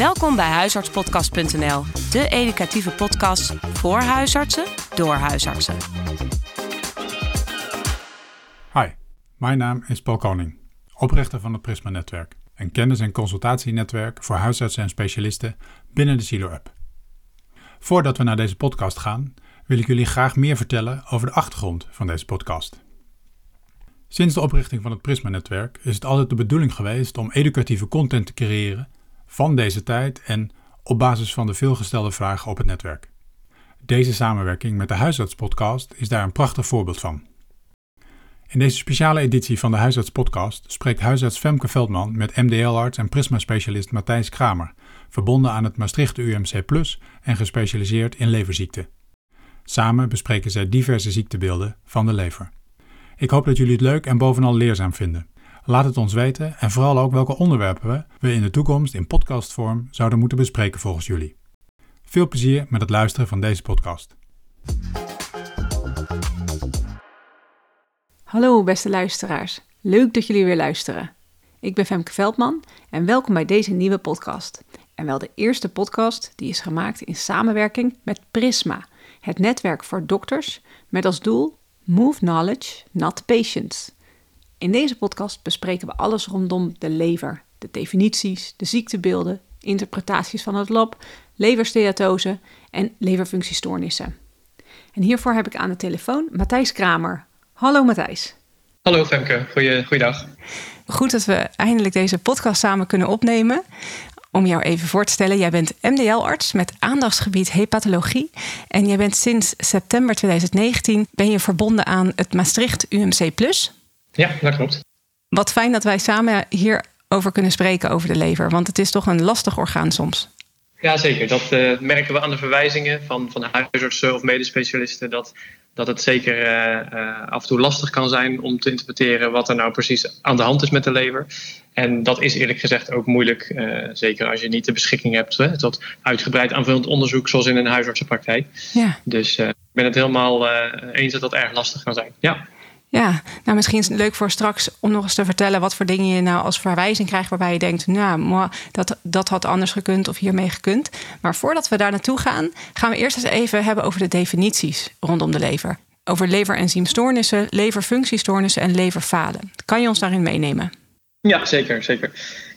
Welkom bij huisartspodcast.nl, de educatieve podcast voor huisartsen door huisartsen. Hi, mijn naam is Paul Koning, oprichter van het Prisma-netwerk, een kennis- en consultatienetwerk voor huisartsen en specialisten binnen de Silo-app. Voordat we naar deze podcast gaan, wil ik jullie graag meer vertellen over de achtergrond van deze podcast. Sinds de oprichting van het Prisma-netwerk is het altijd de bedoeling geweest om educatieve content te creëren van deze tijd en op basis van de veelgestelde vragen op het netwerk. Deze samenwerking met de Huisartspodcast is daar een prachtig voorbeeld van. In deze speciale editie van de Huisartspodcast spreekt huisarts Femke Veldman met MDL-arts en Prisma-specialist Matthijs Kramer, verbonden aan het Maastricht UMC Plus en gespecialiseerd in leverziekten. Samen bespreken zij diverse ziektebeelden van de lever. Ik hoop dat jullie het leuk en bovenal leerzaam vinden. Laat het ons weten en vooral ook welke onderwerpen we in de toekomst in podcastvorm zouden moeten bespreken volgens jullie. Veel plezier met het luisteren van deze podcast. Hallo beste luisteraars, leuk dat jullie weer luisteren. Ik ben Femke Veldman en welkom bij deze nieuwe podcast. En wel de eerste podcast die is gemaakt in samenwerking met Prisma, het netwerk voor dokters met als doel Move Knowledge, Not Patients. In deze podcast bespreken we alles rondom de lever, de definities, de ziektebeelden, interpretaties van het lab, leversteatose en leverfunctiestoornissen. En hiervoor heb ik aan de telefoon Matthijs Kramer. Hallo Matthijs. Hallo Femke, Goeie, goeiedag. Goed dat we eindelijk deze podcast samen kunnen opnemen. Om jou even voor te stellen, jij bent MDL-arts met aandachtsgebied hepatologie. En jij bent sinds september 2019 ben je verbonden aan het Maastricht UMC Plus. Ja, dat klopt. Wat fijn dat wij samen hierover kunnen spreken over de lever. Want het is toch een lastig orgaan soms. Ja, zeker. Dat uh, merken we aan de verwijzingen van, van huisartsen of medespecialisten. Dat, dat het zeker uh, uh, af en toe lastig kan zijn om te interpreteren wat er nou precies aan de hand is met de lever. En dat is eerlijk gezegd ook moeilijk, zeker als je niet de beschikking hebt hè, tot uitgebreid aanvullend onderzoek zoals in een huisartsenpraktijk. Ja. Dus ik ben het helemaal eens dat dat erg lastig kan zijn. Ja. Ja, nou misschien is het leuk voor straks om nog eens te vertellen wat voor dingen je nou als verwijzing krijgt waarbij je denkt, nou, dat, dat had anders gekund of hiermee gekund. Maar voordat we daar naartoe gaan, gaan we eerst eens even hebben over de definities rondom de lever. Over leverenzymstoornissen, leverfunctiestoornissen en leverfalen. Kan je ons daarin meenemen? Ja, zeker, zeker.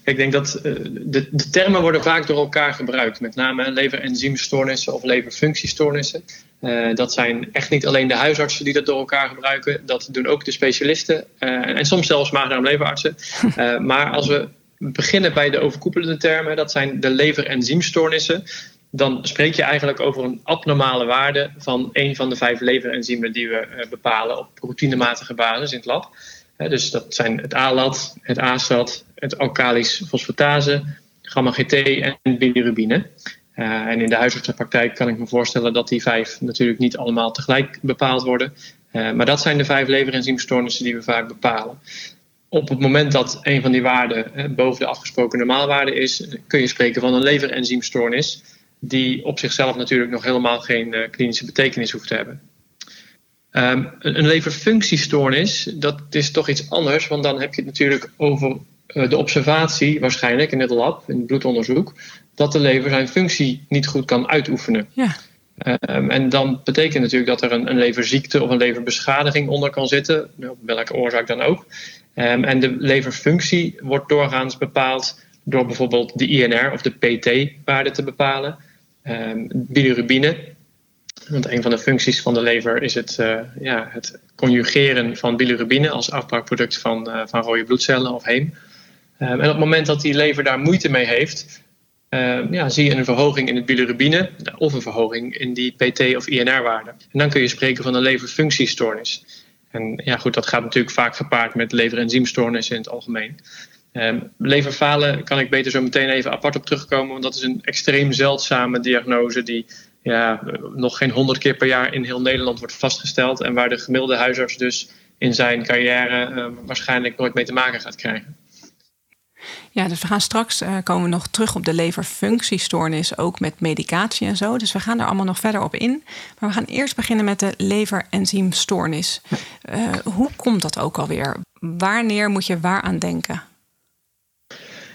Ik denk dat uh, de, de, termen worden vaak door elkaar gebruikt. Met name leverenzymstoornissen of leverfunctiestoornissen. Uh, dat zijn echt niet alleen de huisartsen die dat door elkaar gebruiken. Dat doen ook de specialisten. Uh, en soms zelfs maag-darm-leverartsen. maar als we beginnen bij de overkoepelende termen. Dat zijn de leverenzymstoornissen. Dan spreek je eigenlijk over een abnormale waarde van een van de vijf leverenzymen die we bepalen op routinematige basis in het lab dus dat zijn het ALAT, het ASAT, het alkalisch fosfatase, gamma-GT en bilirubine. Uh, en in de huisartsenpraktijk kan ik me voorstellen dat die vijf natuurlijk niet allemaal tegelijk bepaald worden. Uh, maar dat zijn de vijf leverenzymstoornissen die we vaak bepalen. Op het moment dat een van die waarden uh, boven de afgesproken normaalwaarde is, kun je spreken van een leverenzymstoornis, die op zichzelf natuurlijk nog helemaal geen klinische betekenis hoeft te hebben. Um, een leverfunctiestoornis, dat is toch iets anders, want dan heb je het natuurlijk over de observatie, waarschijnlijk in het lab, in het bloedonderzoek, dat de lever zijn functie niet goed kan uitoefenen. Ja. Um, en dan betekent natuurlijk dat er een, een, leverziekte of een leverbeschadiging onder kan zitten, welke oorzaak dan ook. Um, en de leverfunctie wordt doorgaans bepaald door bijvoorbeeld de INR of de PT-waarde te bepalen. bilirubine, want een van de functies van de lever is het, uh, ja, het conjugeren van bilirubine als afbraakproduct van, uh, van rode bloedcellen of heem. En op het moment dat die lever daar moeite mee heeft, uh, ja, zie je een verhoging in het bilirubine of een verhoging in die PT of INR-waarde. En dan kun je spreken van een leverfunctiestoornis. En ja, goed, dat gaat natuurlijk vaak gepaard met leverenzymstoornissen in het algemeen. Um, leverfalen kan ik beter zo meteen even apart op terugkomen, want dat is een extreem zeldzame diagnose die ja, nog geen honderd keer per jaar in heel Nederland wordt vastgesteld. En waar de gemiddelde huisarts dus in zijn carrière uh, waarschijnlijk nooit mee te maken gaat krijgen. Ja, dus we gaan straks uh, komen nog terug op de leverfunctiestoornis, ook met medicatie en zo. Dus we gaan er allemaal nog verder op in. Maar we gaan eerst beginnen met de leverenzymstoornis. Uh, hoe komt dat ook alweer? Wanneer moet je waar aan denken?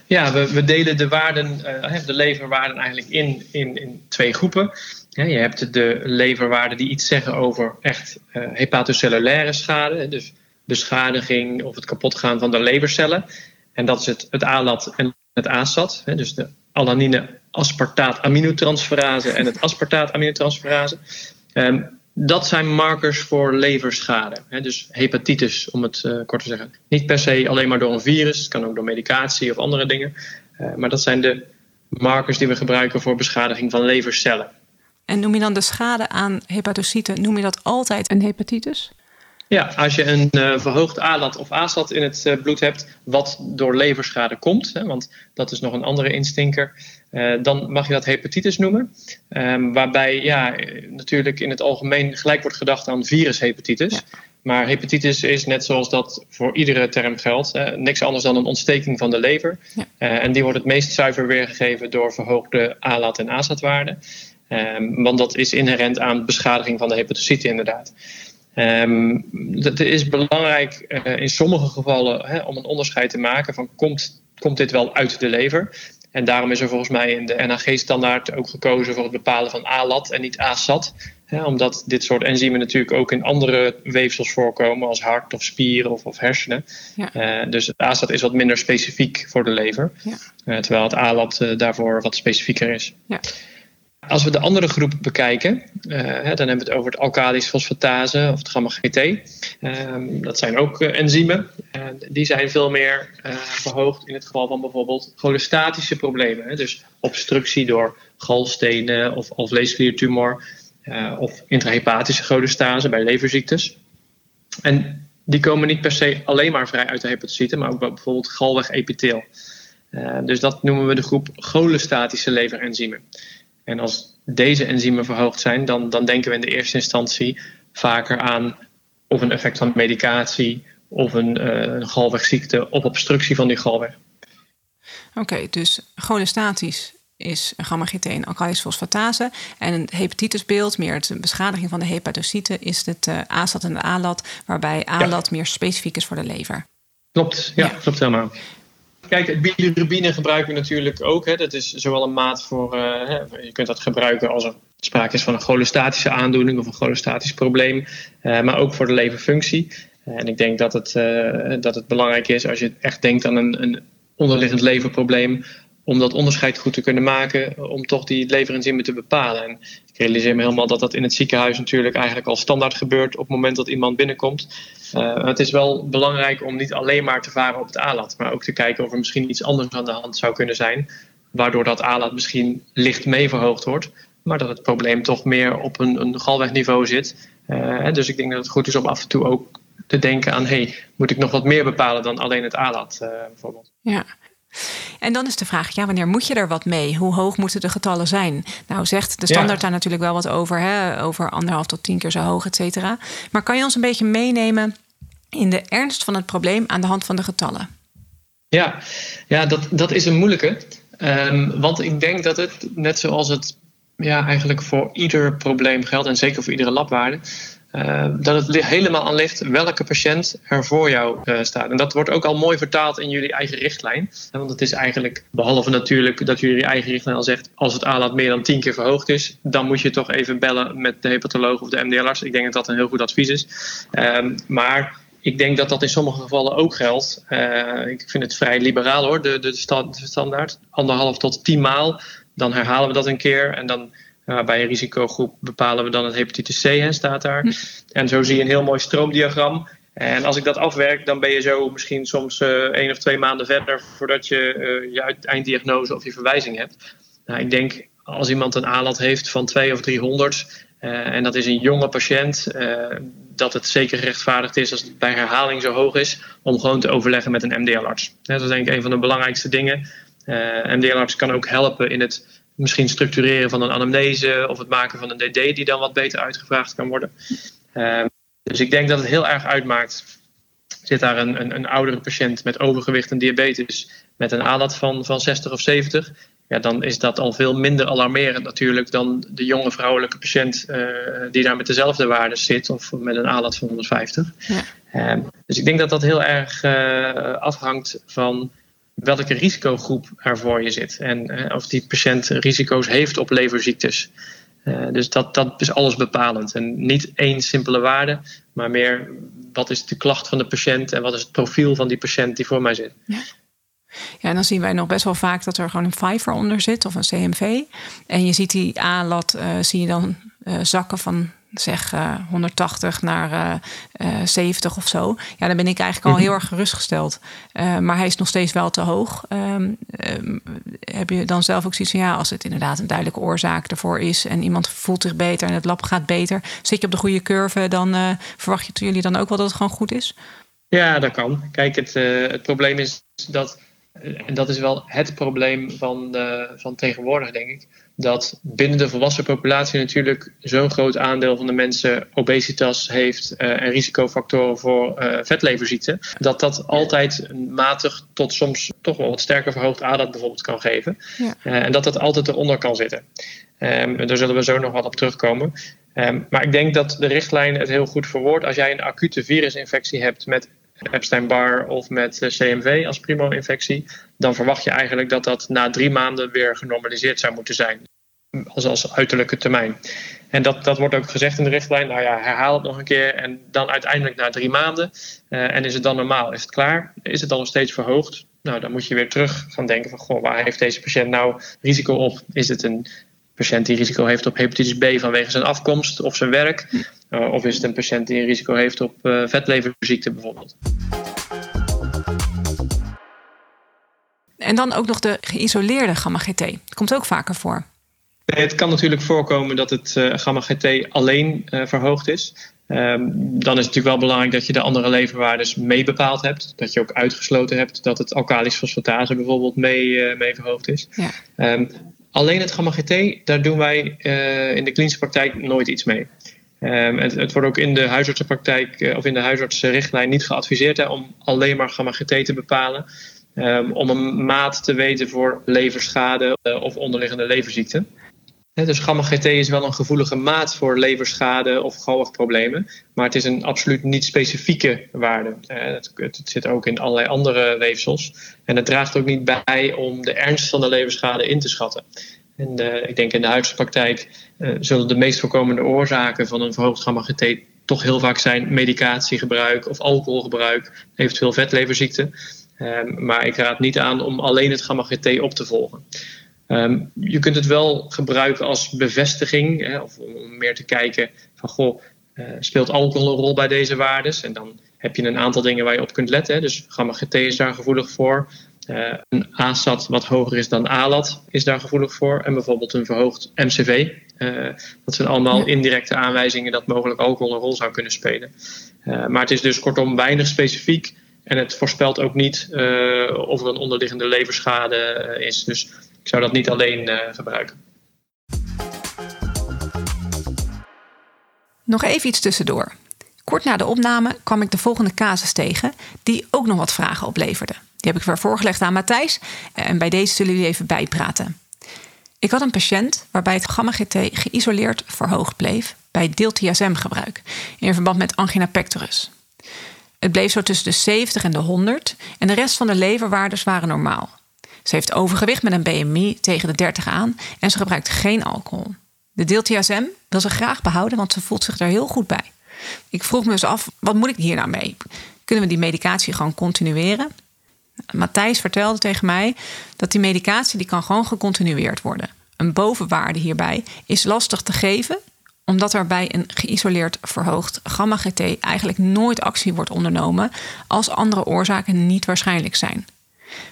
Ja, we, we delen de waarden, uh, de leverwaarden eigenlijk in, in, in twee groepen. je hebt de leverwaarden die iets zeggen over echt hepatocellulaire schade, dus beschadiging of het kapotgaan van de levercellen. En dat is het, het ALAT en het ASAT, dus de alanine aspartaat aminotransferase en het aspartaat aminotransferase. Um, dat zijn markers voor leverschade. Hè, dus hepatitis, om het uh, kort te zeggen. Niet per se alleen maar door een virus, het kan ook door medicatie of andere dingen. Uh, maar dat zijn de markers die we gebruiken voor beschadiging van levercellen. En noem je dan de schade aan hepatocyten, noem je dat altijd een hepatitis? Ja, als je een uh, verhoogd ALAT of ASAT in het uh, bloed hebt, wat door leverschade komt, hè, want dat is nog een andere instinker, uh, dan mag je dat hepatitis noemen. Um, waarbij ja, natuurlijk in het algemeen gelijk wordt gedacht aan virushepatitis. Ja. Maar hepatitis is net zoals dat voor iedere term geldt, niks anders dan een ontsteking van de lever. Ja. en die wordt het meest zuiver weergegeven door verhoogde ALAT en ASAT-waarden. Um, want dat is inherent aan beschadiging van de hepatocyten inderdaad. Um, het is belangrijk uh, in sommige gevallen hè, om een onderscheid te maken van komt, komt dit wel uit de lever? En daarom is er volgens mij in de NAG-standaard ook gekozen voor het bepalen van ALAT en niet ASAT. Hè, omdat dit soort enzymen natuurlijk ook in andere weefsels voorkomen, als hart of spieren of, of hersenen. Ja. Uh, dus het ASAT is wat minder specifiek voor de lever, ja. uh, terwijl het ALAT daarvoor wat specifieker is. Ja. Als we de andere groep bekijken, hè, dan hebben we het over het alkalisch fosfatase of het gamma-GT. Um, dat zijn ook uh, enzymen. Die zijn veel meer verhoogd in het geval van bijvoorbeeld cholestatische problemen. Hè, dus obstructie door galstenen of alvleeskliertumor of intrahepatische cholestase bij leverziektes. En die komen niet per se alleen maar vrij uit de hepatocyten, maar ook bijvoorbeeld galweg-epitheel. dus dat noemen we de groep cholestatische leverenzymen. En als deze enzymen verhoogd zijn, dan, dan denken we in de eerste instantie vaker aan of een effect van medicatie of een, uh, een galwegziekte of obstructie van die galweg. Oké, okay, dus cholestatisch is gamma-GT alkalisch fosfatase. En een hepatitisbeeld, meer de beschadiging van de hepatocyten, is het uh, ASAT en de ALAT, waarbij ALAT ja. meer specifiek is voor de lever. Klopt, ja, ja. klopt helemaal. Kijk, bilirubine gebruiken we natuurlijk ook. Hè. Dat is zowel een maat voor. Hè, je kunt dat gebruiken als er sprake is van een cholestatische aandoening of een cholestatisch probleem. Uh, maar ook voor de leverfunctie. en ik denk dat het, dat het belangrijk is als je echt denkt aan een, een onderliggend leverprobleem om dat onderscheid goed te kunnen maken, om toch die leverenzymen te bepalen. En ik realiseer me helemaal dat dat in het ziekenhuis natuurlijk eigenlijk al standaard gebeurt op het moment dat iemand binnenkomt. Uh, het is wel belangrijk om niet alleen maar te varen op het ALAT, maar ook te kijken of er misschien iets anders aan de hand zou kunnen zijn, waardoor dat ALAT misschien licht mee verhoogd wordt, maar dat het probleem toch meer op een, een galwegniveau zit. Uh, dus ik denk dat het goed is om af en toe ook te denken aan, hey, moet ik nog wat meer bepalen dan alleen het ALAT uh, bijvoorbeeld. Ja, en dan is de vraag, ja, wanneer moet je er wat mee? Hoe hoog moeten de getallen zijn? Nou, zegt de standaard ja. daar natuurlijk wel wat over, hè? over anderhalf tot tien keer zo hoog, et cetera. Maar kan je ons een beetje meenemen in de ernst van het probleem aan de hand van de getallen? Ja, ja dat, dat is een moeilijke. Um, want ik denk dat het, net zoals het ja, eigenlijk voor ieder probleem geldt, en zeker voor iedere labwaarde, uh, dat het helemaal aan ligt welke patiënt er voor jou uh, staat. En dat wordt ook al mooi vertaald in jullie eigen richtlijn. Want het is eigenlijk, behalve natuurlijk dat jullie eigen richtlijn al zegt... als het aanlaat meer dan tien keer verhoogd is... dan moet je toch even bellen met de hepatoloog of de MDL'arts. Ik denk dat dat een heel goed advies is. Um, maar ik denk dat dat in sommige gevallen ook geldt. Uh, ik vind het vrij liberaal hoor, de, de, de standaard. Anderhalf tot tien maal. Dan herhalen we dat een keer en dan bij een risicogroep bepalen we dan het hepatitis C, hè, staat daar. Hm. En zo zie je een heel mooi stroomdiagram. En als ik dat afwerk, dan ben je zo misschien soms uh, één of twee maanden verder voordat je uh, je einddiagnose of je verwijzing hebt. Nou, ik denk als iemand een aanlat heeft van 2 of 300 en dat is een jonge patiënt, dat het zeker gerechtvaardigd is als het bij herhaling zo hoog is, om gewoon te overleggen met een MDL-arts. Dat is denk ik een van de belangrijkste dingen. MDL-arts kan ook helpen in het misschien structureren van een anamnese of het maken van een DD die dan wat beter uitgevraagd kan worden. Uh, dus ik denk dat het heel erg uitmaakt. Zit daar een, een, een, oudere patiënt met overgewicht en diabetes met een ALAT van, van 60 of 70, ja, dan is dat al veel minder alarmerend natuurlijk dan de jonge vrouwelijke patiënt uh, die daar met dezelfde waarden zit of met een ALAT van 150. Ja. Uh, dus ik denk dat dat heel erg uh, afhangt van welke risicogroep er voor je zit. En of die patiënt risico's heeft op leverziektes. dus dat, dat is alles bepalend. En niet één simpele waarde, maar meer wat is de klacht van de patiënt en wat is het profiel van die patiënt die voor mij zit. Ja. Ja, en dan zien wij nog best wel vaak dat er gewoon een Fiver onder zit of een CMV. En je ziet die A-lat, uh, zie je dan zakken van zeg uh, 180 naar 70 of zo. Ja, dan ben ik eigenlijk al mhm. heel erg gerustgesteld. maar hij is nog steeds wel te hoog. Um, um, heb je dan zelf ook zoiets van ja, als het inderdaad een duidelijke oorzaak ervoor is en iemand voelt zich beter en het lab gaat beter, zit je op de goede curve, dan verwacht je jullie dan ook wel dat het gewoon goed is? Ja, dat kan. Kijk, het, het probleem is dat en dat is wel het probleem van, van tegenwoordig, denk ik. Dat binnen de volwassen populatie natuurlijk zo'n groot aandeel van de mensen obesitas heeft uh, en risicofactoren voor uh, vetleverziekten. Dat dat altijd een matig tot soms toch wel wat sterker verhoogd aandacht bijvoorbeeld kan geven. Ja. Uh, en dat dat altijd eronder kan zitten. Um, daar zullen we zo nog wat op terugkomen. Um, maar ik denk dat de richtlijn het heel goed verwoordt. Als jij een acute virusinfectie hebt met Epstein-Barr of met eh, CMV als primo-infectie, dan verwacht je eigenlijk dat dat na drie maanden weer genormaliseerd zou moeten zijn. Als, als uiterlijke termijn. En dat, dat wordt ook gezegd in de richtlijn. Nou ja, herhaal het nog een keer en dan uiteindelijk na drie maanden. Uh, en is het dan normaal? Is het klaar? Is het dan nog steeds verhoogd? Nou, dan moet je weer terug gaan denken van, goh, waar heeft deze patiënt nou risico op? Is het een patiënt die risico heeft op hepatitis B vanwege zijn afkomst of zijn werk? Uh, of is het een patiënt die een risico heeft op uh, vetleverziekte bijvoorbeeld? En dan ook nog de geïsoleerde gamma-GT. Komt ook vaker voor. Het kan natuurlijk voorkomen dat het uh, gamma-GT alleen verhoogd is. Um, dan is het natuurlijk wel belangrijk dat je de andere leverwaardes mee bepaald hebt. Dat je ook uitgesloten hebt dat het alkalisch fosfatase bijvoorbeeld mee, mee verhoogd is. Ja. Um, alleen het gamma-GT, daar doen wij in de klinische praktijk nooit iets mee. Um, het, het, wordt ook in de huisartsenpraktijk uh, of in de huisartsenrichtlijn niet geadviseerd hè, om alleen maar gamma-GT te bepalen. Om een maat te weten voor leverschade of onderliggende leverziekten. Dus gamma-GT is wel een gevoelige maat voor leverschade of galgproblemen. Maar het is een absoluut niet specifieke waarde. Het, het, zit ook in allerlei andere weefsels. En het draagt ook niet bij om de ernst van de leverschade in te schatten. En uh, ik denk in de huisartspraktijk uh, zullen de meest voorkomende oorzaken van een verhoogd gamma-GT toch heel vaak zijn medicatiegebruik of alcoholgebruik, eventueel vetleverziekte. Um, maar ik raad niet aan om alleen het gamma-GT op te volgen. Um, je kunt het wel gebruiken als bevestiging, hè, of om meer te kijken van goh, uh, speelt alcohol een rol bij deze waardes? En dan heb je een aantal dingen waar je op kunt letten. Hè. Dus gamma-GT is daar gevoelig voor. Uh, een ASAT wat hoger is dan ALAT is daar gevoelig voor. En bijvoorbeeld een verhoogd MCV. Uh, dat zijn allemaal indirecte aanwijzingen dat mogelijk alcohol een rol zou kunnen spelen. Maar het is dus kortom weinig specifiek. En het voorspelt ook niet of er een onderliggende leverschade is. Dus ik zou dat niet alleen gebruiken. Nog even iets tussendoor. Kort na de opname kwam ik de volgende casus tegen, die ook nog wat vragen opleverde. Die heb ik weer voorgelegd aan Matthijs en bij deze zullen jullie even bijpraten. Ik had een patiënt waarbij het gamma-GT geïsoleerd verhoogd bleef bij deeltiasm-gebruik in verband met angina pectoris. Het bleef zo tussen de 70 en de 100 en de rest van de leverwaardes waren normaal. Ze heeft overgewicht met een BMI tegen de 30 aan en ze gebruikt geen alcohol. De deeltiasm wil ze graag behouden, want ze voelt zich daar heel goed bij. Ik vroeg me dus af, wat moet ik hier nou mee? Kunnen we die medicatie gewoon continueren? Matthijs vertelde tegen mij dat die medicatie die kan gewoon gecontinueerd worden. Een bovenwaarde hierbij is lastig te geven, omdat er bij een geïsoleerd verhoogd gamma-GT eigenlijk nooit actie wordt ondernomen als andere oorzaken niet waarschijnlijk zijn.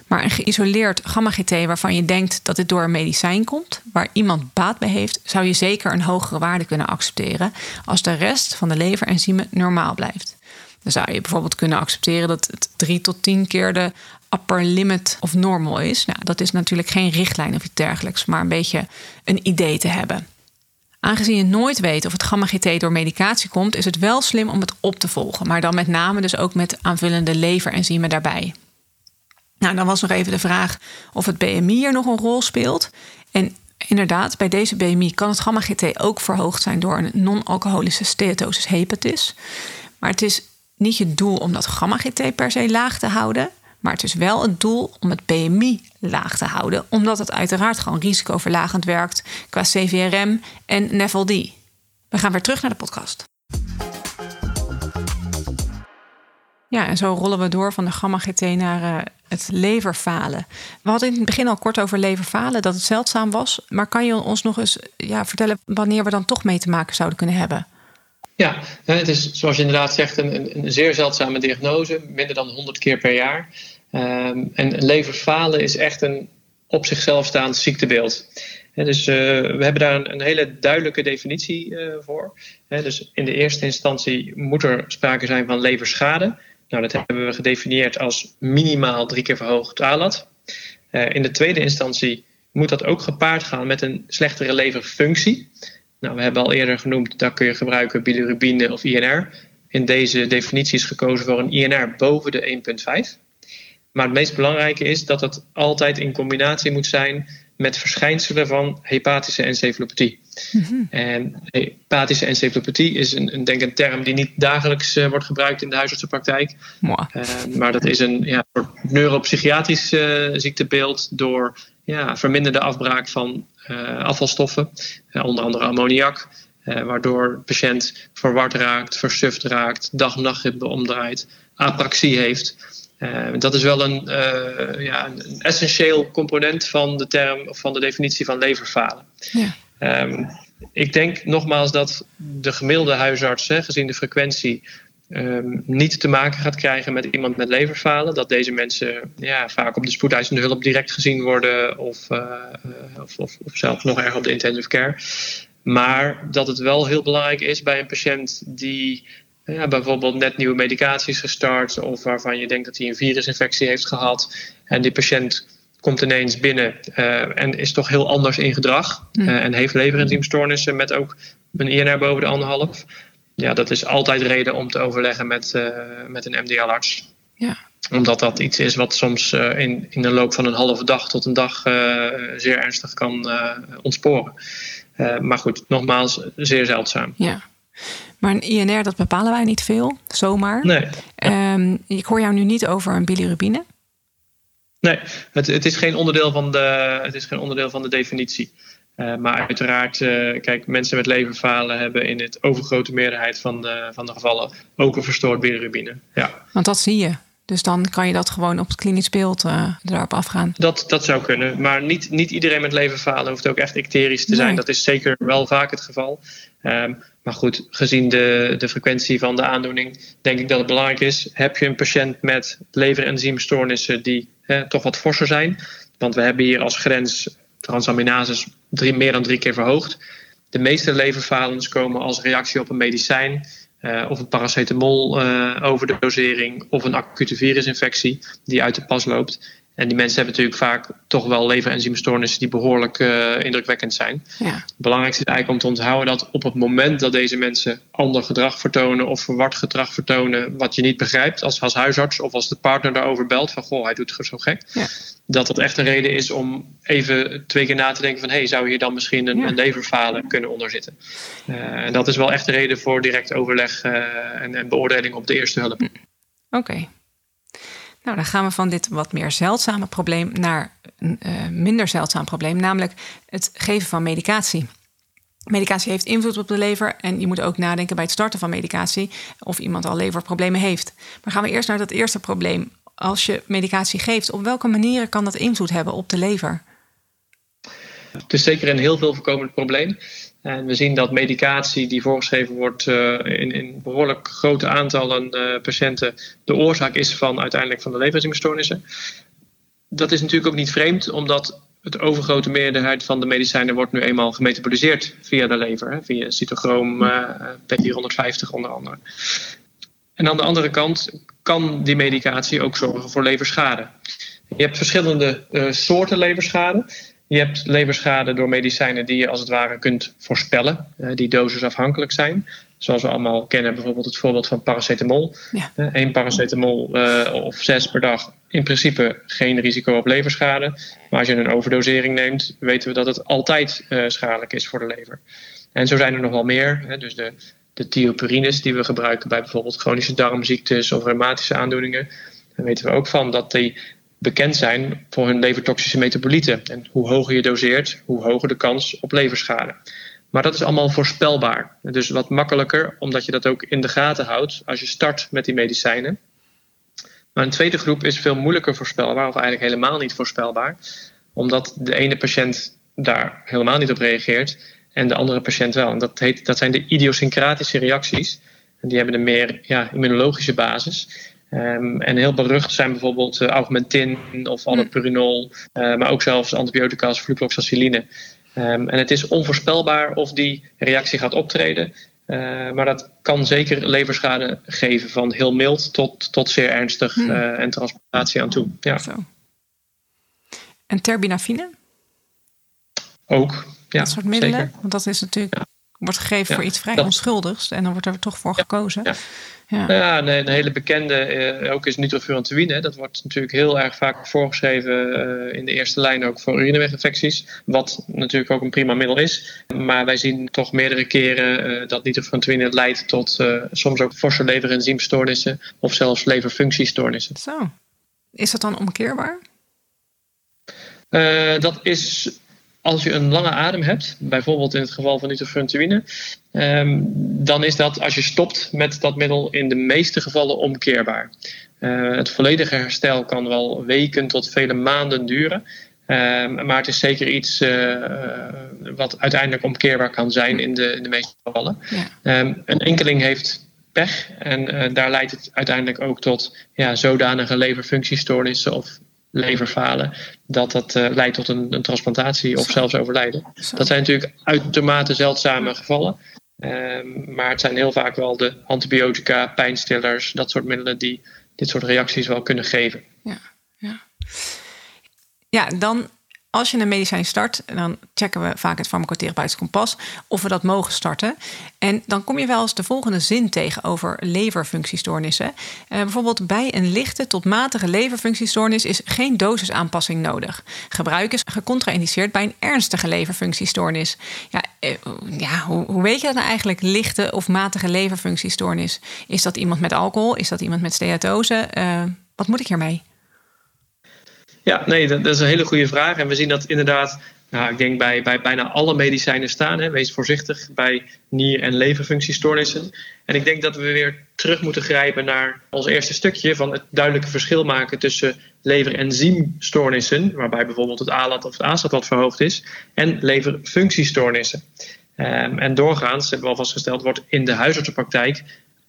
Maar een geïsoleerd gamma-GT waarvan je denkt dat dit door een medicijn komt, waar iemand baat bij heeft, zou je zeker een hogere waarde kunnen accepteren als de rest van de leverenzymen normaal blijft. Dan zou je bijvoorbeeld kunnen accepteren dat het 3 tot 10 keer de upper limit of normal is. Nou, dat is natuurlijk geen richtlijn of iets dergelijks, maar een beetje een idee te hebben. Aangezien je nooit weet of het gamma-GT door medicatie komt, is het wel slim om het op te volgen, maar dan met name dus ook met aanvullende leverenzymen daarbij. Nou, dan was nog even de vraag of het BMI er nog een rol speelt. En inderdaad, bij deze BMI kan het gamma-GT ook verhoogd zijn door een non-alcoholische steatosis hepatis. Maar het is niet je doel om dat gamma-GT per se laag te houden, Maar het is wel het doel om het BMI laag te houden, omdat het uiteraard gewoon risicoverlagend werkt qua CVRM en NAFLD. We gaan weer terug naar de podcast. Ja, en zo rollen we door van de gamma-GT naar uh, het leverfalen. We hadden in het begin al kort over leverfalen, dat het zeldzaam was. Maar kan je ons nog eens ja, vertellen wanneer we dan toch mee te maken zouden kunnen hebben? Ja, het is zoals je inderdaad zegt een, een zeer zeldzame diagnose, minder dan 100 keer per jaar. Um, en leverfalen is echt een op zichzelf staand ziektebeeld. dus uh, we hebben daar een, hele duidelijke definitie uh, voor. dus in de eerste instantie moet er sprake zijn van leverschade. Nou, dat hebben we gedefinieerd als minimaal drie keer verhoogd ALAT. Uh, in de tweede instantie moet dat ook gepaard gaan met een slechtere leverfunctie. Nou, we hebben al eerder genoemd, daar kun je gebruiken bilirubine of INR. In deze definitie is gekozen voor een INR boven de 1,5. Maar het meest belangrijke is dat het altijd in combinatie moet zijn met verschijnselen van hepatische encefalopathie. Mm En hepatische encefalopathie is een, een, denk een term die niet dagelijks uh, wordt gebruikt in de huisartsenpraktijk. Uh, maar dat is een ja, neuropsychiatrisch uh, ziektebeeld door ja, verminderde afbraak van afvalstoffen, onder andere ammoniak. waardoor de patiënt verward raakt, versuft raakt, dag-nachtritme omdraait, apraxie heeft. Uh, dat is wel een, uh, ja, een, essentieel component van de term of van de definitie van leverfalen. Ja. Um, ik denk nogmaals dat de gemiddelde huisarts, hè, gezien de frequentie, um, niet te maken gaat krijgen met iemand met leverfalen. Dat deze mensen ja, vaak op de spoedeisende hulp direct gezien worden of, uh, of, of, of zelfs nog erg op de intensive care. Maar dat het wel heel belangrijk is bij een patiënt die ja, bijvoorbeeld net nieuwe medicaties gestart of waarvan je denkt dat hij een virusinfectie heeft gehad en die patiënt komt ineens binnen uh, en is toch heel anders in gedrag uh, en heeft leverenzymstoornissen met ook een INR boven de anderhalf. Ja, dat is altijd reden om te overleggen met, uh, met een MDL-arts. Ja. Omdat dat iets is wat soms in, in de loop van een halve dag tot een dag zeer ernstig kan ontsporen. maar goed, nogmaals, zeer zeldzaam. Ja. Maar een INR, dat bepalen wij niet veel, zomaar. Nee. Um, ik hoor jou nu niet over een bilirubine. Nee, het, het, is geen onderdeel van de, het is geen onderdeel van de definitie. Uh, maar uiteraard, uh, kijk, mensen met leverfalen hebben in het overgrote meerderheid van de, van de gevallen ook een verstoord bilirubine. Ja. Want dat zie je. Dus dan kan je dat gewoon op het klinisch beeld uh, erop afgaan. Dat, dat zou kunnen. Maar niet, niet iedereen met leverfalen hoeft ook echt icterisch te zijn. Dat is zeker wel vaak het geval. Um, maar goed, gezien de, de frequentie van de aandoening, denk ik dat het belangrijk is. Heb je een patiënt met leverenzymstoornissen die hè, toch wat forser zijn? Want we hebben hier als grens transaminases drie, meer dan drie keer verhoogd. De meeste leverfalens komen als reactie op een medicijn. Uh, of een paracetamol uh, overdosering of een acute virusinfectie die uit de pas loopt. En die mensen hebben natuurlijk vaak toch wel leverenzymstoornissen die behoorlijk uh, indrukwekkend zijn. Ja. Het belangrijkste is eigenlijk om te onthouden dat op het moment dat deze mensen ander gedrag vertonen of verward gedrag vertonen, wat je niet begrijpt als, als huisarts of als de partner daarover belt van goh, hij doet het zo gek. Ja. Dat dat echt een reden is om even twee keer na te denken van hé, hey, zou hier dan misschien een, ja. een leverfalen kunnen onderzitten. Uh, en dat is wel echt een reden voor direct overleg uh, en, en, beoordeling op de eerste hulp. Oké. Okay. Nou, dan gaan we van dit wat meer zeldzame probleem naar een uh, minder zeldzaam probleem, namelijk het geven van medicatie. Medicatie heeft invloed op de lever en je moet ook nadenken bij het starten van medicatie of iemand al leverproblemen heeft. Maar gaan we eerst naar dat eerste probleem. Als je medicatie geeft, op welke manieren kan dat invloed hebben op de lever? Het is zeker een heel veel voorkomend probleem. En we zien dat medicatie die voorgeschreven wordt uh, in, in, behoorlijk grote aantallen uh, patiënten de oorzaak is van uiteindelijk van de leverenzymstoornissen. Dat is natuurlijk ook niet vreemd, omdat het overgrote meerderheid van de medicijnen wordt nu eenmaal gemetaboliseerd via de lever, hè, via cytochroom uh, P450 onder andere. En aan de andere kant kan die medicatie ook zorgen voor leverschade. Je hebt verschillende soorten leverschade. Je hebt leverschade door medicijnen die je als het ware kunt voorspellen, uh, die dosisafhankelijk zijn. Zoals we allemaal kennen, bijvoorbeeld het voorbeeld van paracetamol. Ja. Eén paracetamol uh, of zes per dag, in principe geen risico op leverschade. Maar als je een overdosering neemt, weten we dat het altijd uh, schadelijk is voor de lever. En zo zijn er nog wel meer. Hè, dus de, de thiopurines die we gebruiken bij bijvoorbeeld chronische darmziektes of reumatische aandoeningen. Daar weten we ook van dat die bekend zijn voor hun levertoxische metabolieten. En hoe hoger je doseert, hoe hoger de kans op leverschade. Maar dat is allemaal voorspelbaar. Dus wat makkelijker, omdat je dat ook in de gaten houdt als je start met die medicijnen. Maar een tweede groep is veel moeilijker voorspelbaar, of eigenlijk helemaal niet voorspelbaar, omdat de ene patiënt daar helemaal niet op reageert en de andere patiënt wel. En dat, heet, dat zijn de idiosyncratische reacties. En die hebben een meer ja, immunologische basis. Um, en heel berucht zijn bijvoorbeeld uh, augmentin of hm. allopurinol, uh, maar ook zelfs antibiotica als flucloxaciline. Um, en het is onvoorspelbaar of die reactie gaat optreden. Uh, maar dat kan zeker leverschade geven, van heel mild tot, tot zeer ernstig hm. en transplantatie aan toe. Ja. Zo. En terbinafine? Ook, ja. Dat soort middelen? Zeker. Want dat is natuurlijk, wordt gegeven voor iets vrij onschuldigs en dan wordt er toch voor gekozen. Ja, ja nee, een hele bekende eh, ook is nitrofurantoïne. Dat wordt natuurlijk heel erg vaak voorgeschreven eh, in de eerste lijn ook voor urineweginfecties. Wat natuurlijk ook een prima middel is. Maar wij zien toch meerdere keren dat nitrofurantoïne leidt tot soms ook forse leverenzymstoornissen of zelfs leverfunctiestoornissen. Zo. Is dat dan omkeerbaar? dat is als je een lange adem hebt, bijvoorbeeld in het geval van nitrofurantoïne, um, dan is dat als je stopt met dat middel in de meeste gevallen omkeerbaar. Uh, het volledige herstel kan wel weken tot vele maanden duren. Um, maar het is zeker iets uh, wat uiteindelijk omkeerbaar kan zijn in de, in de meeste gevallen. Ja. Um, een enkeling heeft pech en uh, daar leidt het uiteindelijk ook tot ja, zodanige leverfunctiestoornissen of leverfalen, dat dat uh, leidt tot een, een transplantatie of zelfs overlijden. Dat zijn natuurlijk uitermate zeldzame gevallen. Um, maar het zijn heel vaak wel de antibiotica, pijnstillers, dat soort middelen die dit soort reacties wel kunnen geven. Ja, ja. ja dan als je een medicijn start, dan checken we vaak het farmacotherapeutisch kompas of we dat mogen starten. En dan kom je wel eens de volgende zin tegen over leverfunctiestoornissen. Uh, bijvoorbeeld bij een lichte tot matige leverfunctiestoornis is geen dosisaanpassing nodig. Gebruik is gecontraindiceerd bij een ernstige leverfunctiestoornis. Ja, uh, ja hoe, hoe, weet je dat nou eigenlijk, lichte of matige leverfunctiestoornis? Is dat iemand met alcohol? Is dat iemand met steatose? Uh, wat moet ik hiermee? Ja, nee, dat, is een hele goede vraag. En we zien dat inderdaad, nou, ik denk bij, bij bijna alle medicijnen staan. Hè. Wees voorzichtig bij nier- en leverfunctiestoornissen. En ik denk dat we weer terug moeten grijpen naar ons eerste stukje van het duidelijke verschil maken tussen leverenzymstoornissen, waarbij bijvoorbeeld het ALAT of het ASAT wat verhoogd is, en leverfunctiestoornissen. Um, en doorgaans, hebben we al vastgesteld, wordt in de huisartsenpraktijk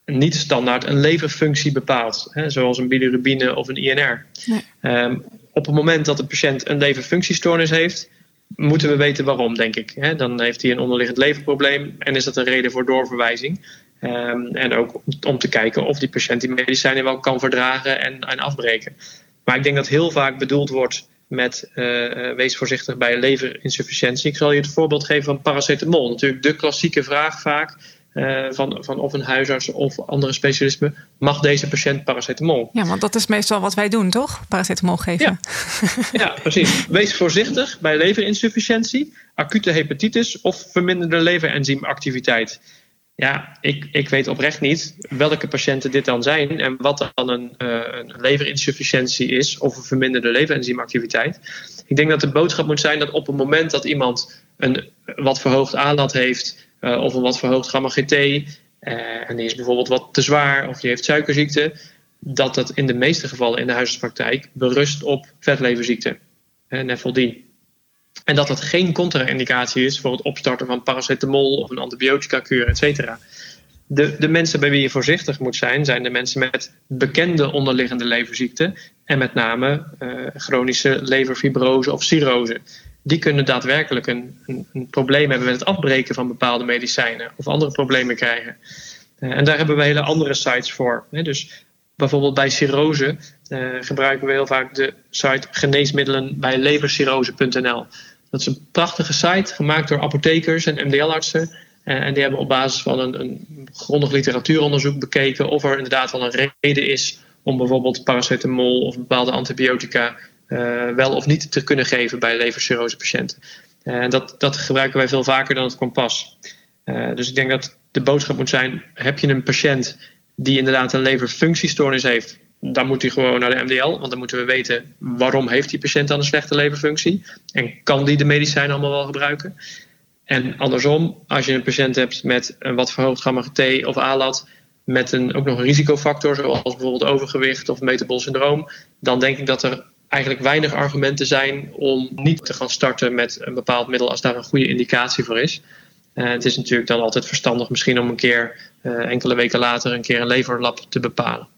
niet standaard een leverfunctie bepaald, hè, zoals een bilirubine of een INR. Nee. Um, op het moment dat de patiënt een leverfunctiestoornis heeft, moeten we weten waarom, denk ik. Dan heeft hij een onderliggend leverprobleem en is dat een reden voor doorverwijzing. Ehm, en ook om te kijken of die patiënt die medicijnen wel kan verdragen en, en afbreken. Maar ik denk dat heel vaak bedoeld wordt met uh, wees voorzichtig bij leverinsufficiëntie. Ik zal je het voorbeeld geven van paracetamol. Natuurlijk de klassieke vraag vaak. Uh, van, van of een huisarts of andere specialismen, mag deze patiënt paracetamol? Ja, want dat is meestal wat wij doen, toch? Paracetamol geven. Ja, ja precies. Wees voorzichtig bij leverinsufficiëntie, acute hepatitis of verminderde leverenzymactiviteit. Ja, ik, ik weet oprecht niet welke patiënten dit dan zijn en wat dan een, uh, een leverinsufficiëntie is of een verminderde leverenzymactiviteit. Ik denk dat de boodschap moet zijn dat op het moment dat iemand een wat verhoogd aanlat heeft uh, of een wat verhoogd gamma GT. Uh, en die is bijvoorbeeld wat te zwaar of die heeft suikerziekte. Dat dat in de meeste gevallen in de huisartspraktijk berust op vetleverziekte, Nefeldien. En dat dat geen contra-indicatie is voor het opstarten van paracetamol of een antibiotica-kuur, et cetera. De, de mensen bij wie je voorzichtig moet zijn, zijn de mensen met bekende onderliggende leverziekten. En met name chronische leverfibrose of cirrose die kunnen daadwerkelijk een, een, probleem hebben met het afbreken van bepaalde medicijnen of andere problemen krijgen. Uh, en daar hebben we hele andere sites voor. Dus bijvoorbeeld bij cirrose uh, gebruiken we heel vaak de site geneesmiddelen bij. Dat is een prachtige site gemaakt door apothekers en MDL-artsen. Uh, en die hebben op basis van een, een grondig literatuuronderzoek bekeken of er inderdaad wel een reden is om bijvoorbeeld paracetamol of bepaalde antibiotica wel of niet te kunnen geven bij levercirrose patiënten. Uh, en dat, dat gebruiken wij veel vaker dan het kompas. Uh, dus ik denk dat de boodschap moet zijn: heb je een patiënt die inderdaad een leverfunctiestoornis heeft, dan moet hij gewoon naar de MDL. Want dan moeten we weten waarom heeft die patiënt dan een slechte leverfunctie. En kan die de medicijnen allemaal wel gebruiken. En andersom, als je een patiënt hebt met een wat verhoogd gamma GT of ALAT, met een, ook nog een risicofactor, zoals bijvoorbeeld overgewicht of metabol syndroom, dan denk ik dat er eigenlijk weinig argumenten zijn om niet te gaan starten met een bepaald middel als daar een goede indicatie voor is. Uh, het is natuurlijk dan altijd verstandig misschien om een keer uh, enkele weken later een keer een leverlab te bepalen.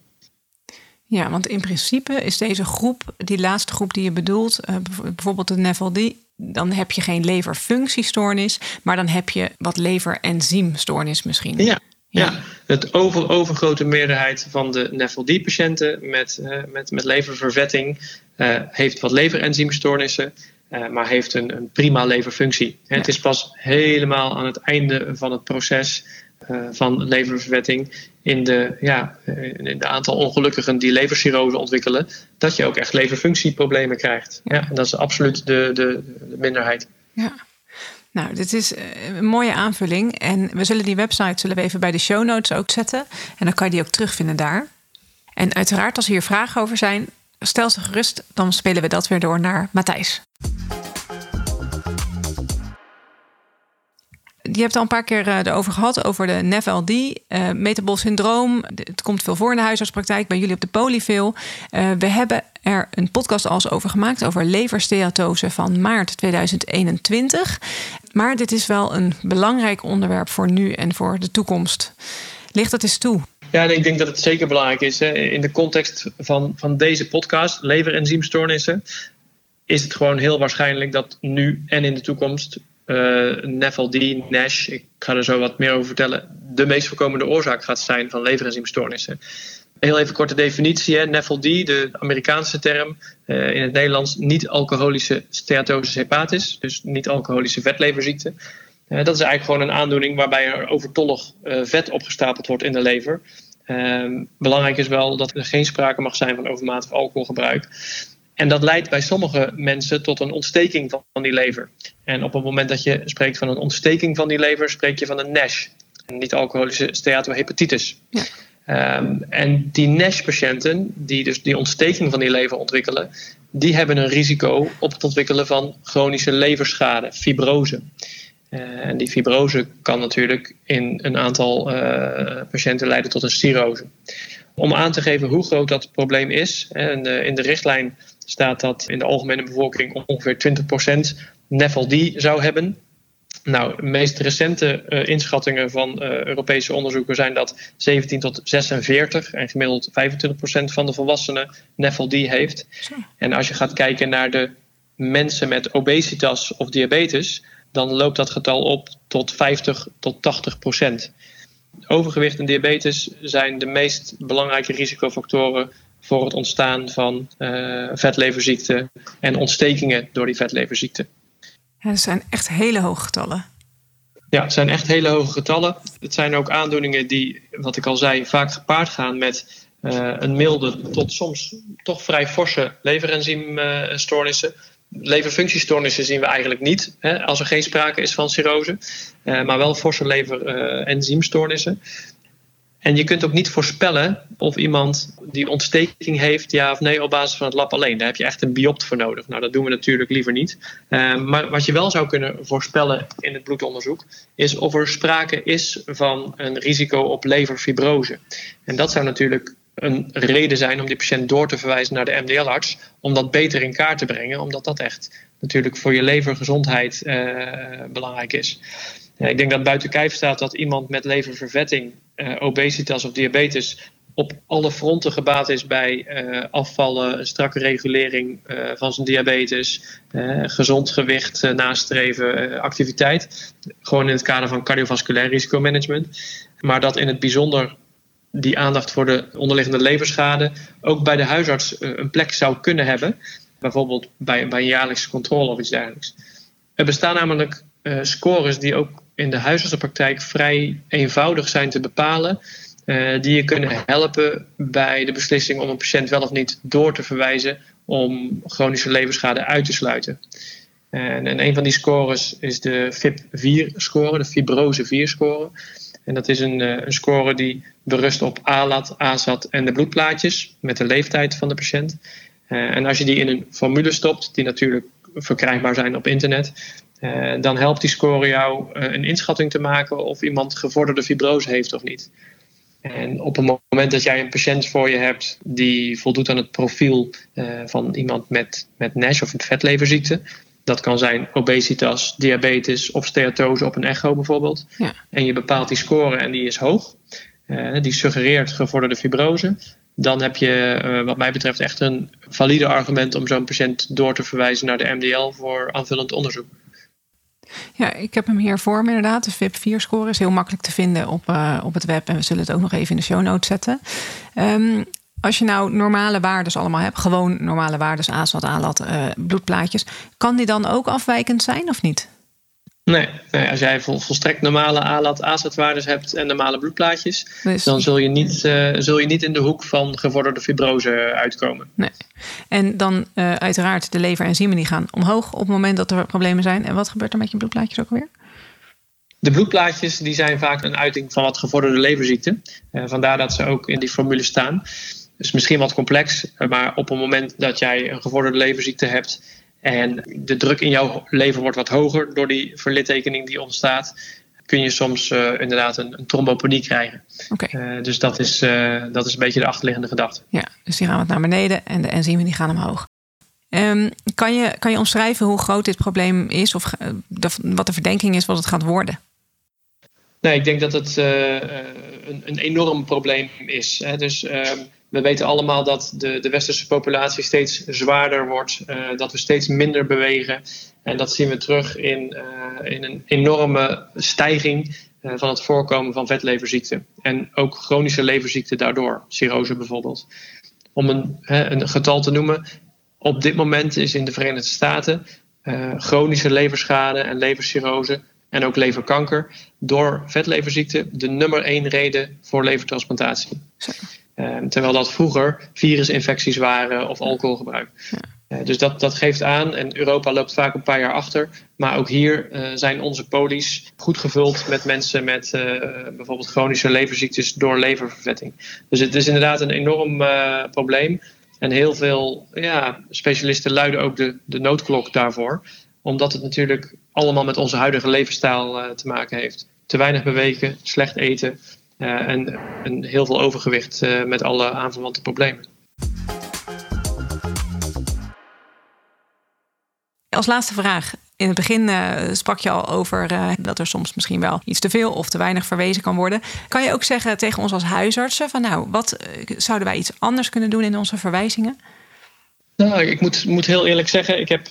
Ja, want in principe is deze groep, die laatste groep die je bedoelt, uh, bijvoorbeeld de NAFLD, dan heb je geen leverfunctiestoornis, maar dan heb je wat leverenzymstoornis misschien. Ja, ja, het over, overgrote meerderheid van de NAFLD-patiënten met, uh, met, met leververvetting uh, heeft wat leverenzymstoornissen, uh, maar heeft een, een prima leverfunctie. Ja. Het is pas helemaal aan het einde van het proces van leververvetting, in de, ja, in de aantal ongelukkigen die levercirrose ontwikkelen, dat je ook echt leverfunctieproblemen krijgt. Ja, en dat is absoluut de, de, de minderheid. Ja. Nou, dit is een mooie aanvulling. En we zullen die website zullen we even bij de show notes ook zetten. En dan kan je die ook terugvinden daar. En uiteraard, als hier vragen over zijn, stel ze gerust. Dan spelen we dat weer door naar Matthijs. Je hebt al een paar keer erover gehad, over de NEFLD, uh, metabol syndroom. Het komt veel voor in de huisartspraktijk, bij jullie op de polyveel. Uh, we hebben er een podcast als over gemaakt, over leversteatose van maart 2021. Maar dit is wel een belangrijk onderwerp voor nu en voor de toekomst. Ligt dat eens toe? Ja, ik denk dat het zeker belangrijk is. Hè. In de context van, van deze podcast, leverenzymstoornissen, is het gewoon heel waarschijnlijk dat nu en in de toekomst uh, NASH, ik ga er zo wat meer over vertellen, de meest voorkomende oorzaak gaat zijn van leverenzymstoornissen. Heel even korte definitie. Hè. NAFLD, de Amerikaanse term, uh, in het Nederlands niet-alcoholische steatosis hepatis, dus niet-alcoholische vetleverziekte. Uh, dat is eigenlijk gewoon een aandoening waarbij er overtollig vet opgestapeld wordt in de lever. Ehm, belangrijk is wel dat er geen sprake mag zijn van overmatig alcoholgebruik. En dat leidt bij sommige mensen tot een ontsteking van die lever. En op het moment dat je spreekt van een ontsteking van die lever, spreek je van een NASH. Een niet-alcoholische steatohepatitis. Ja. Um, en die NASH-patiënten, die dus die ontsteking van die lever ontwikkelen, die hebben een risico op het ontwikkelen van chronische leverschade, fibrose. Uh, en die fibrose kan natuurlijk in een aantal uh, patiënten leiden tot een cirrose. Om aan te geven hoe groot dat probleem is, en, uh, in de richtlijn staat dat in de algemene bevolking ongeveer 20% NAFLD zou hebben. Nou, de meest recente uh, inschattingen van uh, Europese onderzoeken zijn dat 17 tot 46 en gemiddeld 25% van de volwassenen NAFLD heeft. En als je gaat kijken naar de mensen met obesitas of diabetes, dan loopt dat getal op tot 50 tot 80 procent. Overgewicht en diabetes zijn de meest belangrijke risicofactoren voor het ontstaan van uh, vetleverziekte en ontstekingen door die vetleverziekte. Ja, dat zijn echt hele hoge getallen. Ja, het zijn echt hele hoge getallen. Het zijn ook aandoeningen die, wat ik al zei, vaak gepaard gaan met uh, een milde tot soms toch vrij forse leverenzymstoornissen. Leverfunctiestoornissen zien we eigenlijk niet hè, als er geen sprake is van cirrose, uh, maar wel forse leverenzymstoornissen. En je kunt ook niet voorspellen of iemand die ontsteking heeft, ja of nee, op basis van het lab alleen. Daar heb je echt een biopt voor nodig. Nou, dat doen we natuurlijk liever niet. Uh, maar wat je wel zou kunnen voorspellen in het bloedonderzoek, is of er sprake is van een risico op leverfibrose. En dat zou natuurlijk een reden zijn om die patiënt door te verwijzen naar de MDL-arts, om dat beter in kaart te brengen, omdat dat echt natuurlijk voor je levergezondheid uh, belangrijk is. Ik denk dat buiten kijf staat dat iemand met leververvetting, obesitas of diabetes op alle fronten gebaat is bij uh, afvallen, een strakke regulering uh, van zijn diabetes, gezond gewicht nastreven, activiteit. Gewoon in het kader van cardiovasculair risicomanagement. Maar dat in het bijzonder die aandacht voor de onderliggende leverschade ook bij de huisarts een plek zou kunnen hebben. Bijvoorbeeld bij, bij een jaarlijkse controle of iets dergelijks. Er bestaan namelijk scores die ook in de huisartsenpraktijk vrij eenvoudig zijn te bepalen. Uh, die je kunnen helpen bij de beslissing om een patiënt wel of niet door te verwijzen om chronische leverschade uit te sluiten. En, en een van die scores is de FIP4-score, de fibrose 4-score. En dat is een, een score die berust op ALAT, ASAT en de bloedplaatjes met de leeftijd van de patiënt. en als je die in een formule stopt, die natuurlijk verkrijgbaar zijn op internet, dan helpt die score jou een inschatting te maken of iemand gevorderde fibrose heeft of niet. En op het moment dat jij een patiënt voor je hebt die voldoet aan het profiel uh, van iemand met, met NASH of een vetleverziekte, dat kan zijn obesitas, diabetes of steatose op een echo bijvoorbeeld. Ja. En je bepaalt die score en die is hoog. Uh, die suggereert gevorderde fibrose. Dan heb je, uh, wat mij betreft, echt een valide argument om zo'n patiënt door te verwijzen naar de MDL voor aanvullend onderzoek. Ja, ik heb hem hier voor me inderdaad. De VIP4-score is heel makkelijk te vinden op, uh, op het web. En we zullen het ook nog even in de show notes zetten. Um, als je nou normale waardes allemaal hebt, gewoon normale waardes, ASWAT, ALAT, uh, bloedplaatjes, kan die dan ook afwijkend zijn of niet? Nee, nee, als jij vol, volstrekt normale ALAT, AZAT-waardes hebt en normale bloedplaatjes, dus- dan zul je, niet, uh, zul je niet in de hoek van gevorderde fibrose uitkomen. Nee. En dan uh, uiteraard de leverenzymen die gaan omhoog op het moment dat er problemen zijn. En wat gebeurt er met je bloedplaatjes ook alweer? De bloedplaatjes die zijn vaak een uiting van wat gevorderde leverziekte. Uh, vandaar dat ze ook in die formule staan. Dus misschien wat complex, maar op het moment dat jij een gevorderde leverziekte hebt en de druk in jouw lever wordt wat hoger door die verlittekening die ontstaat. Kun je soms uh, inderdaad een, een trombopenie krijgen. Okay. Uh, dus dat is, uh, dat is een beetje de achterliggende gedachte. Ja, dus die gaan wat naar beneden en de enzymen die gaan omhoog. Um, kan, je, kan je omschrijven hoe groot dit probleem is of de, wat de verdenking is wat het gaat worden? Nee, ik denk dat het een, een enorm probleem is. Hè. Dus ehm, we weten allemaal dat de, de westerse populatie steeds zwaarder wordt, uh, dat we steeds minder bewegen. En dat zien we terug in, uh, in een enorme stijging uh, van het voorkomen van vetleverziekten. En ook chronische leverziekten daardoor, cirrose bijvoorbeeld. Om een, een getal te noemen, op dit moment is in de Verenigde Staten chronische leverschade en levercirrose en ook leverkanker door vetleverziekte de nummer één reden voor levertransplantatie. Ehm, terwijl dat vroeger virusinfecties waren of alcoholgebruik. Ja. Uh, dus dat, dat geeft aan, en Europa loopt vaak een paar jaar achter. Maar ook hier uh, zijn onze polies goed gevuld met mensen met uh, bijvoorbeeld chronische leverziektes door leververvetting. Dus het is inderdaad een enorm probleem. En heel veel ja, specialisten luiden ook de, de noodklok daarvoor. Omdat het natuurlijk allemaal met onze huidige levensstijl te maken heeft. Te weinig bewegen, slecht eten, en, en, heel veel overgewicht uh, met alle aanverwante problemen. Als laatste vraag. In het begin uh, sprak je al over dat er soms misschien wel iets te veel of te weinig verwezen kan worden. Kan je ook zeggen tegen ons als huisartsen van nou, wat zouden wij iets anders kunnen doen in onze verwijzingen? Nou, ik moet, moet heel eerlijk zeggen, ik heb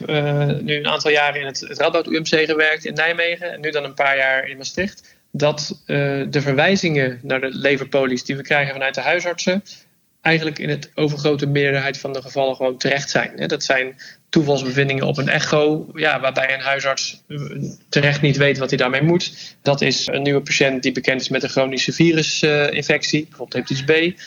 nu een aantal jaren in het, het Radboud UMC gewerkt in Nijmegen en nu dan een paar jaar in Maastricht dat uh, de verwijzingen naar de leverpolies die we krijgen vanuit de huisartsen eigenlijk in het overgrote meerderheid van de gevallen gewoon terecht zijn. Dat zijn toevalsbevindingen op een echo, ja, waarbij een huisarts eh, terecht niet weet wat hij daarmee moet. Dat is een nieuwe patiënt die bekend is met een chronische virusinfectie, bijvoorbeeld hepatitis B,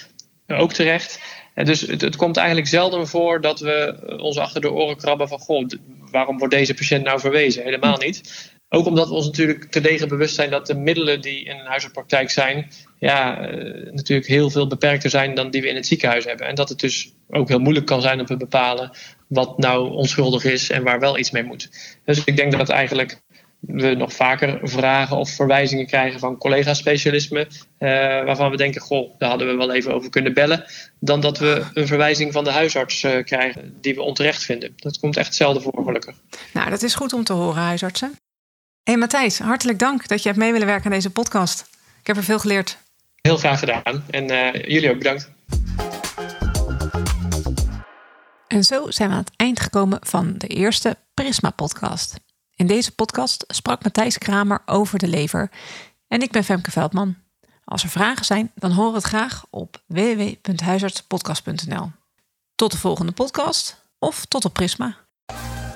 ook terecht. Dus het, het, komt eigenlijk zelden voor dat we ons achter de oren krabben van goh, waarom wordt deze patiënt nou verwezen? Helemaal niet. Ook omdat we ons natuurlijk terdege bewust zijn dat de middelen die in een huisartspraktijk zijn, ja, uh, natuurlijk heel veel beperkter zijn dan die we in het ziekenhuis hebben. En dat het dus ook heel moeilijk kan zijn om te bepalen wat nou onschuldig is en waar wel iets mee moet. Dus ik denk dat eigenlijk we nog vaker vragen of verwijzingen krijgen van collega-specialismen, uh, waarvan we denken, goh, daar hadden we wel even over kunnen bellen, dan dat we een verwijzing van de huisarts uh, krijgen die we onterecht vinden. Dat komt echt zelden voor, gelukkig. Nou, dat is goed om te horen, huisartsen hey Matthijs, hartelijk dank dat je hebt mee willen werken aan deze podcast. Ik heb er veel geleerd. Heel graag gedaan. En uh, jullie ook bedankt. En zo zijn we aan het eind gekomen van de eerste Prisma-podcast. In deze podcast sprak Matthijs Kramer over de lever. En ik ben Femke Veldman. Als er vragen zijn, dan horen we het graag op www.huisartspodcast.nl. Tot de volgende podcast of tot op Prisma.